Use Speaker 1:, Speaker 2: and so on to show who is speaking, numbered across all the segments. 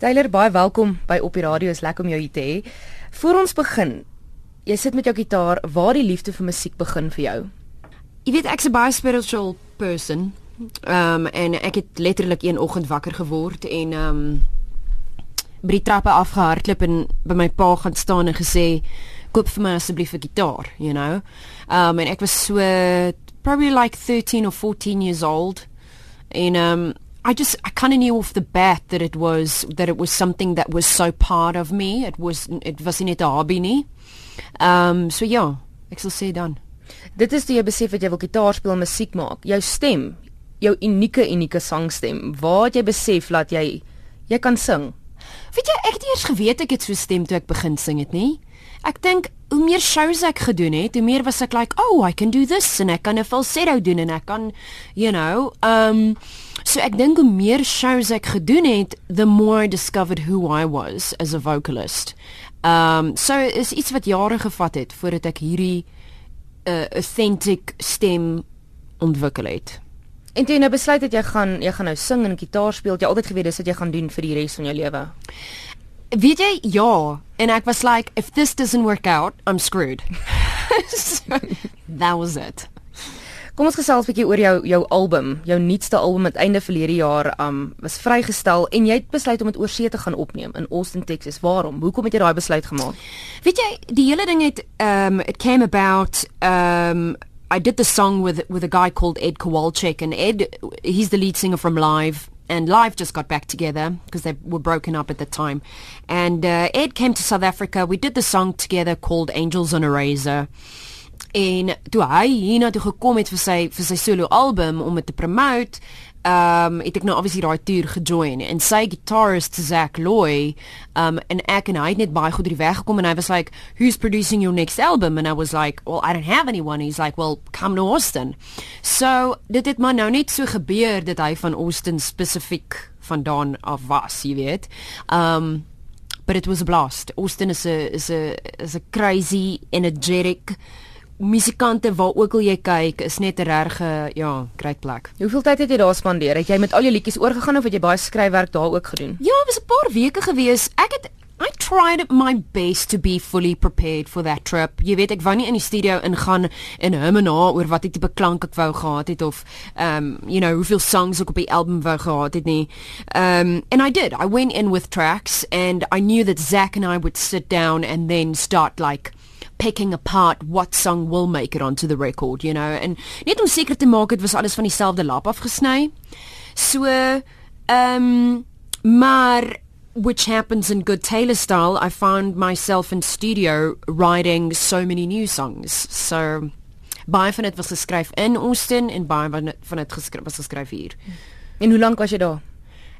Speaker 1: Taylor, baie welkom by op die radio. Is lekker om jou hier te hê. Voor ons begin, jy sit met jou gitaar, waar die liefde vir musiek begin vir jou?
Speaker 2: Jy weet ek's 'n baie spiritual person. Ehm um, en ek het letterlik een oggend wakker geword en ehm um, by die trappe afgehardloop en by my pa gaan staan en gesê koop vir my asseblief 'n gitaar, you know. Ehm um, en ek was so probably like 13 or 14 years old. En ehm um, I just I kind of knew off the bat that it was that it was something that was so part of me. It was it was net 'n hobby nie. Ehm um, so ja, ek sal sê dan.
Speaker 1: Dit is toe jy besef dat jy wil gitaar speel en musiek maak. Jou stem, jou unieke unieke sangstem. Waar het jy besef dat jy jy kan sing?
Speaker 2: Weet jy, ek het eers geweet ek het so stem toe ek begin sing het, nie? Ek dink hoe meer shows ek gedoen het, hoe meer was ek like, "Oh, I can do this" en ek kan 'n falsetto doen en ek kan, you know, um so ek dink hoe meer shows ek gedoen het, the more I discovered who I was as a vocalist. Um so is iets wat jare gevat het voordat ek hierdie uh, authentic stem ontwikkel het.
Speaker 1: En toe jy nou besluit het jy gaan jy gaan nou sing en gitaar speel, jy altyd geweet dis wat jy gaan doen vir die res van jou lewe.
Speaker 2: Weet jy ja, en ek was like if this doesn't work out, I'm screwed. so, that was it.
Speaker 1: Kom ons gesels 'n bietjie oor jou jou album, jou nuutste album wat einde verlede jaar um was vrygestel en jy het besluit om dit oorsee te gaan opneem in Austin, Texas. Waarom? Hoekom het jy daai besluit gemaak?
Speaker 2: Weet jy, die hele ding het um it came about um I did the song with with a guy called Ed Kowalczyk, and Ed, he's the lead singer from Live, and Live just got back together because they were broken up at the time. And uh, Ed came to South Africa. We did the song together called Angels on a Razor. En toe hy hiernatoe gekom het vir sy vir sy solo album om dit te promote, um het ek nou obviously daai tour gejoin. En sy guitarist Zach Loy um en ek en hy het net baie goed deur weg gekom en hy was like who's producing your next album? And I was like well I don't have anyone. He's like well come to Austin. So dit het maar nou net so gebeur dat hy van Austin spesifiek vandaan af was jy weet. Um but it was a blast. Austin is a is a is a crazy energetic musikante waar ook al jy kyk is net 'n regte ja, great plek.
Speaker 1: Hoeveel tyd het jy daar spandeer? Het jy met al jou liedjies oorgegaan of het jy baie skryfwerk daar ook gedoen?
Speaker 2: Ja, was 'n paar weke gewees. Ek het I tried my best to be fully prepared for that trip. Jy weet ek wou nie in die studio ingaan en hom na oor wat ek tipe klank ek wou gehad het of um you know hoeveel songs ek op die album wou gehad het nie. Um and I did. I went in with tracks and I knew that Zach and I would sit down and then start like picking apart what song will make it onto the record, you know. En net om seker te maak dit was alles van dieselfde lap afgesny. So ehm um, maar which happens in good Taylor style, I found myself in studio writing so many new songs. So baie van dit was geskryf in Austin en baie van dit geskryf was geskryf hier.
Speaker 1: En hoe lank was jy daar?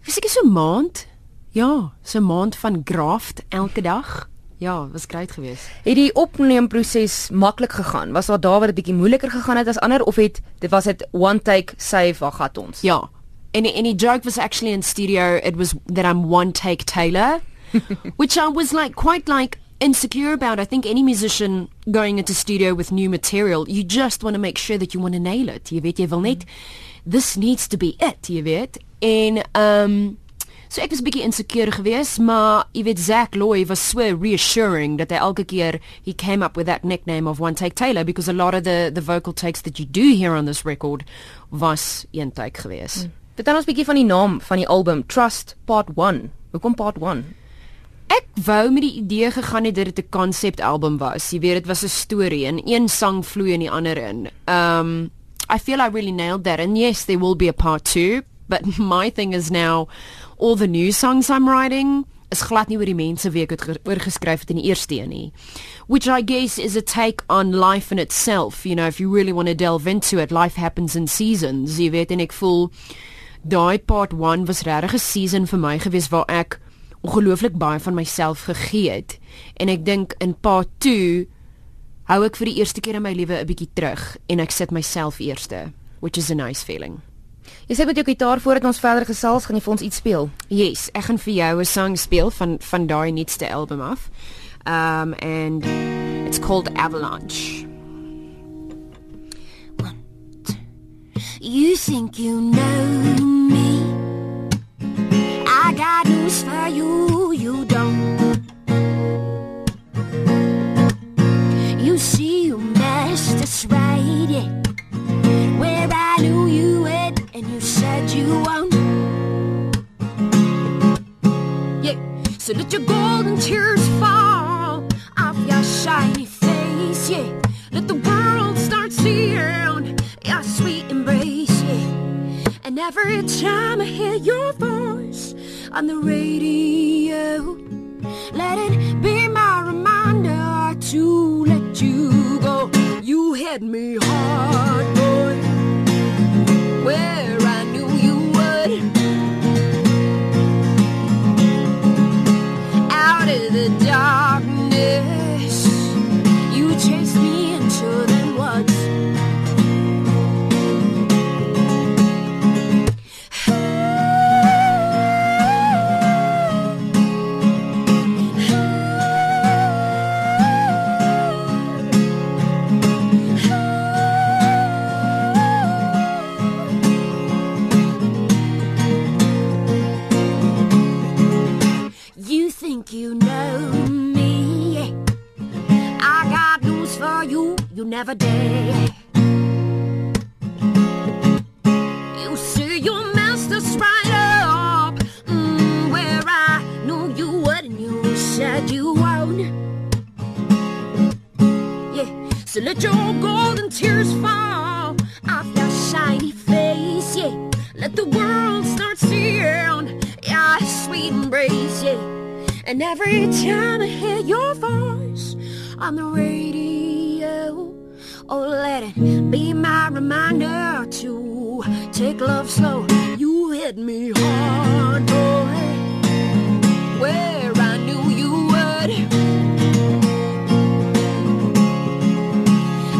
Speaker 2: Ek was seker so 'n maand. Ja, so 'n maand van graft elke dag. Ja, was great geweest.
Speaker 1: Het die opneemproses maklik gegaan? Was daar daar waar dit bietjie moeiliker gegaan het as ander of het dit was dit one take save wag gehad ons?
Speaker 2: Ja. En en die joke was actually in studio it was that I'm one take Taylor which I was like quite like insecure about. I think any musician going into studio with new material, you just want to make sure that you want to nail it. Jy weet jy wil net this needs to be it, jy weet. En um So ek was bietjie insecure geweest, maar jy weet Zach Loy was so reassuring dat hy elke keer he came up with that nickname of One Take Taylor because a lot of the the vocal takes that you do hear on this record was een take geweest. Hmm.
Speaker 1: Vertel ons bietjie van die naam van die album Trust Part 1. Hoekom Part 1?
Speaker 2: Ek wou met die idee gegaan het dat dit 'n concept album was. Jy weet dit was 'n storie en een sang vloei in die ander in. Um I feel I really nailed that and yes there will be a part 2, but my thing is now all the new songs I'm writing is glad nie oor die mense wie ek het oor geskryf het in die eerste een nie. Which I guess is a take on life in itself, you know, if you really want to delve into it, life happens in seasons. Jy weet en ek voel daai part 1 was regtig 'n season vir my gewees waar ek ongelooflik baie van myself gegee het. En ek dink in part 2 hou ek vir die eerste keer in my lewe 'n bietjie terug en ek sit myself eerste, which is a nice feeling.
Speaker 1: Jy sê met jou gitaar voordat ons verder gesels, gaan jy vir ons iets speel?
Speaker 2: Yes, ek gaan vir jou 'n song speel van van daai nuutste album af. Um and it's called Avalanche. One, two. You think you know me? I got got news for you, you don't. You see, you messed us right, yeah. Yeah, so let your golden tears fall off your shiny face, yeah. Let the world start seeing your sweet embrace, yeah. And every time I hear your voice on the radio, let it be my reminder to let you go. You hit me hard, never did. You see, your us right up. Mm, where I knew you would, and you said you won't. Yeah, so let your golden tears fall off your shiny face. Yeah, let the world start seeing your sweet embrace. Yeah, and every time I hear your voice on the radio, oh, let it be my reminder to take love slow. You hit me hard, boy, where I knew you would.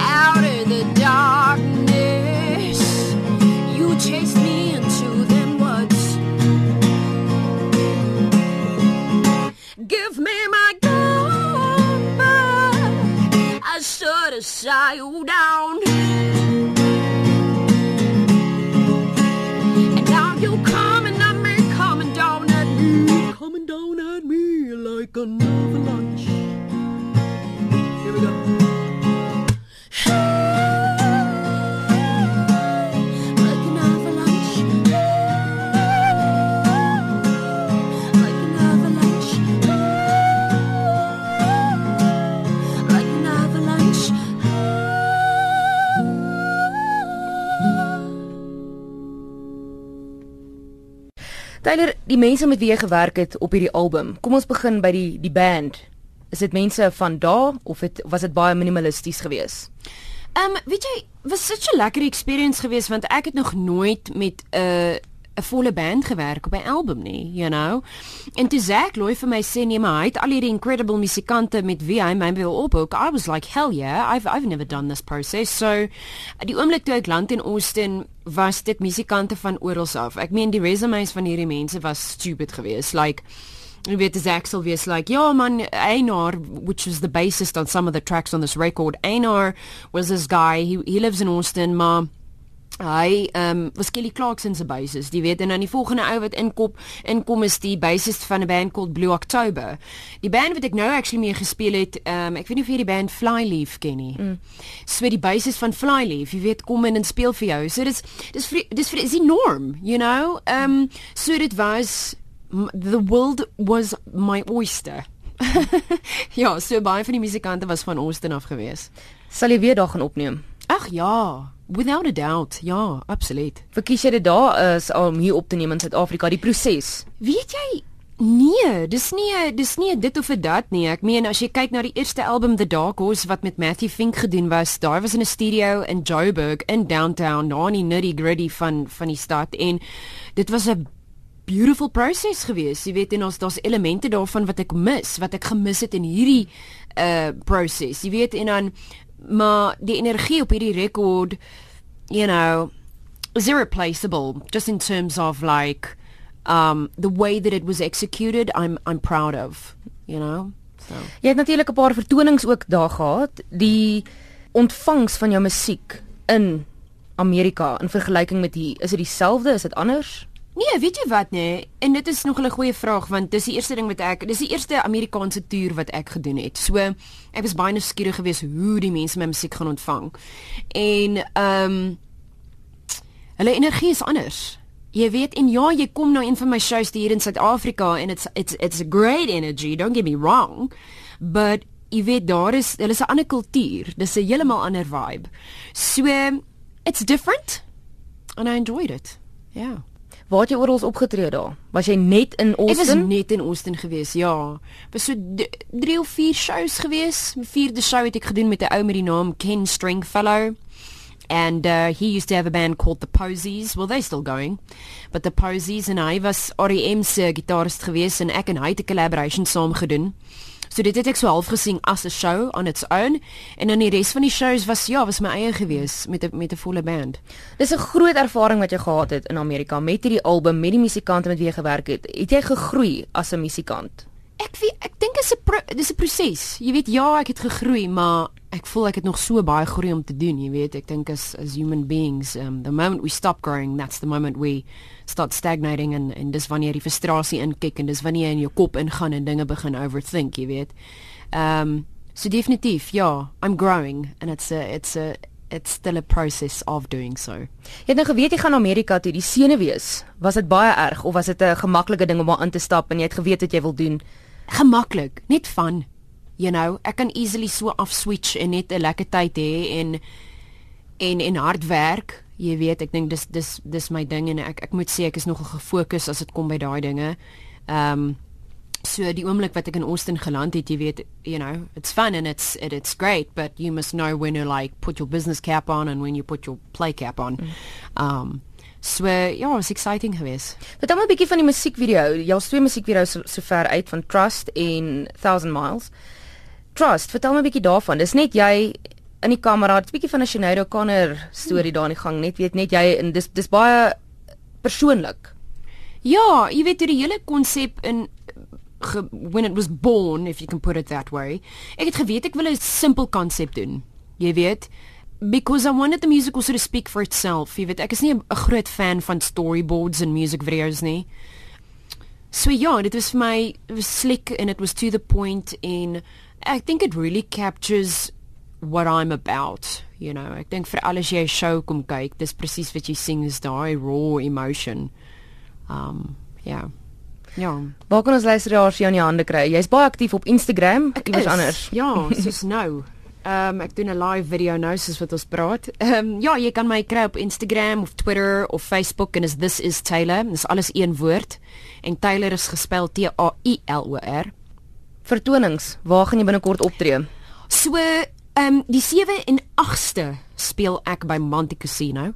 Speaker 2: out of the darkness. You chased have
Speaker 1: Tyler, die mense met wie jy gewerk het op hierdie album. Kom ons begin by die die band. Is dit mense van daar of het, was dit baie minimalisties geweest?
Speaker 3: Um weet jy, was such 'n lekker experience geweest want ek het nog nooit met 'n uh, 'n volle band gewerk op 'n album nie, you know. En toe Zack Loy vir my sê nee, maar hy het al hierdie incredible musikante met wie hy my wil opboek. I was like, hell yeah, I've I've never done this process. So die oomblik toe ek land in Austin was dit musikante van oral af. Ek meen die resumes van hierdie mense was stupid geweest. Like Jy weet dis Axel wees like, ja man, Einar, which was the bassist on some of the tracks on this record. Einar was this guy, he he lives in Austin, maar hy um was Kelly Clarkson se bassist. Jy weet en dan die volgende ou wat inkom, inkom is die bassist van 'n band called Blue October. Die band wat ek nou actually mee gespeel het, um ek weet nie of jy die band Flyleaf ken nie. Mm. So die bassist van Flyleaf, jy weet kom in en speel vir jou. So dis dis vir dis vir is die norm, you know? Um so dit was the world was my oyster. ja, so baie van die musikante was van Austin af gewees.
Speaker 1: Sal jy weer daar gaan opneem?
Speaker 3: Ag ja, without a doubt. Ja, absoluut.
Speaker 1: Verkies jy dit daar is om hier op te neem in Suid-Afrika, die proses?
Speaker 3: Weet jy Nee, dis nie dis nie dit of dat nie. Ek meen as jy kyk na die eerste album The Dark Horse wat met Matthew Fink gedoen was, daar was in 'n studio in Joburg in downtown, daar in die nitty-gritty van van die stad en dit was 'n beautiful proses gewees. Jy weet en ons daar's elemente daarvan wat ek mis, wat ek gemis het in hierdie uh proses. Jy weet en dan maar die energie op hierdie rekord, you know, is irreplaceable just in terms of like um the way that it was executed. I'm I'm proud of, you know. So
Speaker 1: Jy het natuurlik 'n paar vertonings ook daar gehad. Die ontvangs van jou musiek in Amerika in vergelyking met hier, is dit dieselfde, is dit anders?
Speaker 2: Nee, weet jy wat nee? En dit is nog 'n goeie vraag want dis die eerste ding wat ek dis die eerste Amerikaanse toer wat ek gedoen het. So ek was baie nuuskierig geweest hoe die mense my musiek gaan ontvang. En ehm um, hulle energie is anders. Jy weet en ja, jy kom nou een van my shows hier in Suid-Afrika en it's it's it's a great energy, don't get me wrong. But jy weet daar is hulle is 'n ander kultuur. Dis 'n heeltemal ander vibe. So it's different and I enjoyed it. Ja. Yeah.
Speaker 1: Waar het jy oral opgetree daar? Was jy net in Austin?
Speaker 2: Ek was net in Austin gewees, ja. Was so 3 of 4 shows gewees. My vierde show het ek gedoen met 'n ou met die naam Ken Stringfellow. And uh, he used to have a band called the Posies. Well, they're still going. But the Posies en hy was R.E.M se gitarist gewees en ek en hy het 'n collaboration saam gedoen. So dit het ek so half gesien as 'n show on its own en dan die res van die shows was ja, was my eie gewees met 'n met 'n volle band.
Speaker 1: Dis 'n groot ervaring wat jy gehad het in Amerika met hierdie album met die musikante met wie jy gewerk het. Het jy gegroei as 'n musikant?
Speaker 2: Ek weet ek dink dit is 'n dis 'n proses. Jy weet ja, ek het gegroei, maar ek voel ek het nog so baie groei om te doen, jy weet. Ek dink as as human beings, um the moment we stop growing, that's the moment we start stagnating and en dis wanneer die frustrasie inkyk en dis wanneer jy in jou kop ingaan en dinge begin overthink, jy weet. Um so definitief, ja, I'm growing and it's a it's a it's still a process of doing so.
Speaker 1: Jy het nou geweet jy gaan Amerika toe, die senuwees. Was dit baie erg of was dit 'n gemaklike ding om aan te stap en jy het geweet wat jy wil doen?
Speaker 2: Gemaklik, net van. You know, ek kan easily so off switch en net 'n lekker tyd hê en en en hard werk. Jy weet, ek dink dis dis dis my ding en ek ek moet sê ek is nogal gefokus as dit kom by daai dinge. Ehm um, so die oomblik wat ek in Austin geland het, jy weet, you know, it's fun and it's it, it's great, but you must know when you like put your business cap on and when you put your play cap on. Mm. Um So ja, was exciting geweest.
Speaker 1: Vertel my 'n bietjie van die musiekvideo. Jy het twee musiekvideo's so, so uit van Trust en 1000 Miles. Trust, vertel my 'n bietjie daarvan. Dis net jy in die kamera, 'n bietjie van 'n Sinead O'Connor storie daar in die gang, net weet net jy en dis dis baie persoonlik.
Speaker 2: Ja, jy weet die hele konsep in ge, when it was born if you can put it that way. Ek het geweet ek wil 'n simpel konsep doen. Jy weet, because I wanted the music also to speak for itself. Jy weet, ek is nie 'n groot fan van storyboards en music videos nie. So ja, dit was vir my was slick and it was to the point in I think it really captures what I'm about, you know. Ek dink vir alles jy 'n show kom kyk, dis presies wat jy sing is daai raw emotion. Um ja. Ja.
Speaker 1: Waar kan ons luisteraars jou in die hande kry? Jy's baie aktief op Instagram, iewers anders.
Speaker 2: Ja, soos nou. Ehm um, ek doen 'n live video nou soos wat ons praat. Ehm um, ja, jy kan my kry op Instagram of Twitter of Facebook en is this is Taylor. Dis alles een woord. En Taylor is gespel T A I L O R.
Speaker 1: Vertonings, waar gaan jy binnekort optree?
Speaker 2: So, ehm um, die 7 en 8ste speel ek by Monte Casino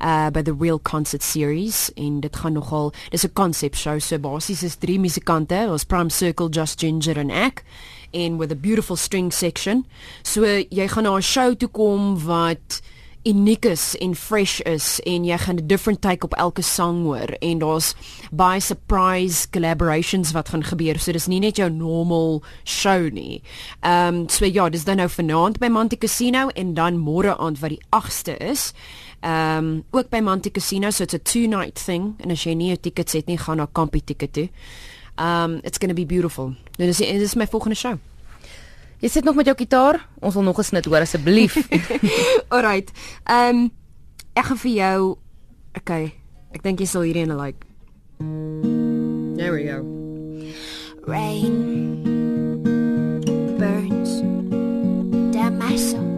Speaker 2: uh by the Real Concert Series en dit gaan nogal dis 'n concept show so basies is drie musikante ons Prime Circle Just Ginger en ek en with a beautiful string section so jy gaan na 'n show toe kom wat uniek is en fresh is en jy gaan 'n different take op elke sang hoor en daar's baie surprise collaborations wat gaan gebeur. So dis nie net jou normal show nie. Ehm um, so ja, dis dan nou vanaand by Monte Casino en dan môre aand wat die 8ste is. Ehm um, ook by Monte Casino, so it's a two night thing en as jy nie 'n ticket het nie, gaan na Campy ticket toe. Um it's going to be beautiful. Dit is dit is my volgende show.
Speaker 1: Jy sit nog met jou gitaar? Ons wil nog 'n snit hoor asseblief.
Speaker 2: Alright. Ehm um, ek gaan vir jou Okay. Ek dink jy sal hierdie ene like. There we go.
Speaker 4: Rain burns down my soul.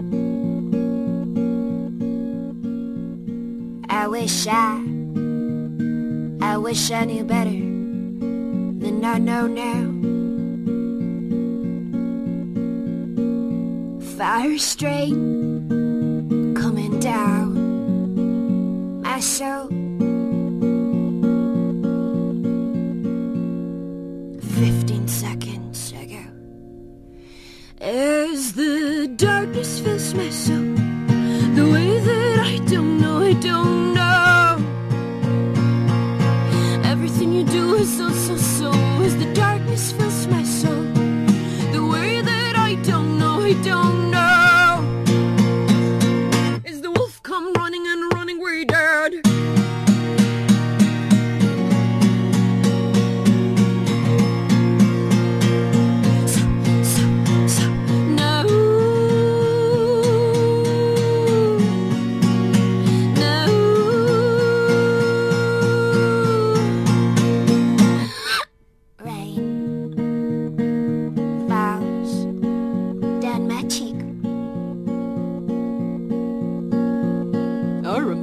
Speaker 4: I wish I I wish I knew better I know now. fire straight coming down my soul. Fifteen seconds ago, as the darkness fills my soul, so, so, so. As the darkness fills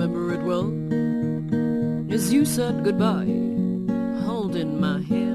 Speaker 4: remember it well. As you said goodbye, holding my
Speaker 2: hand.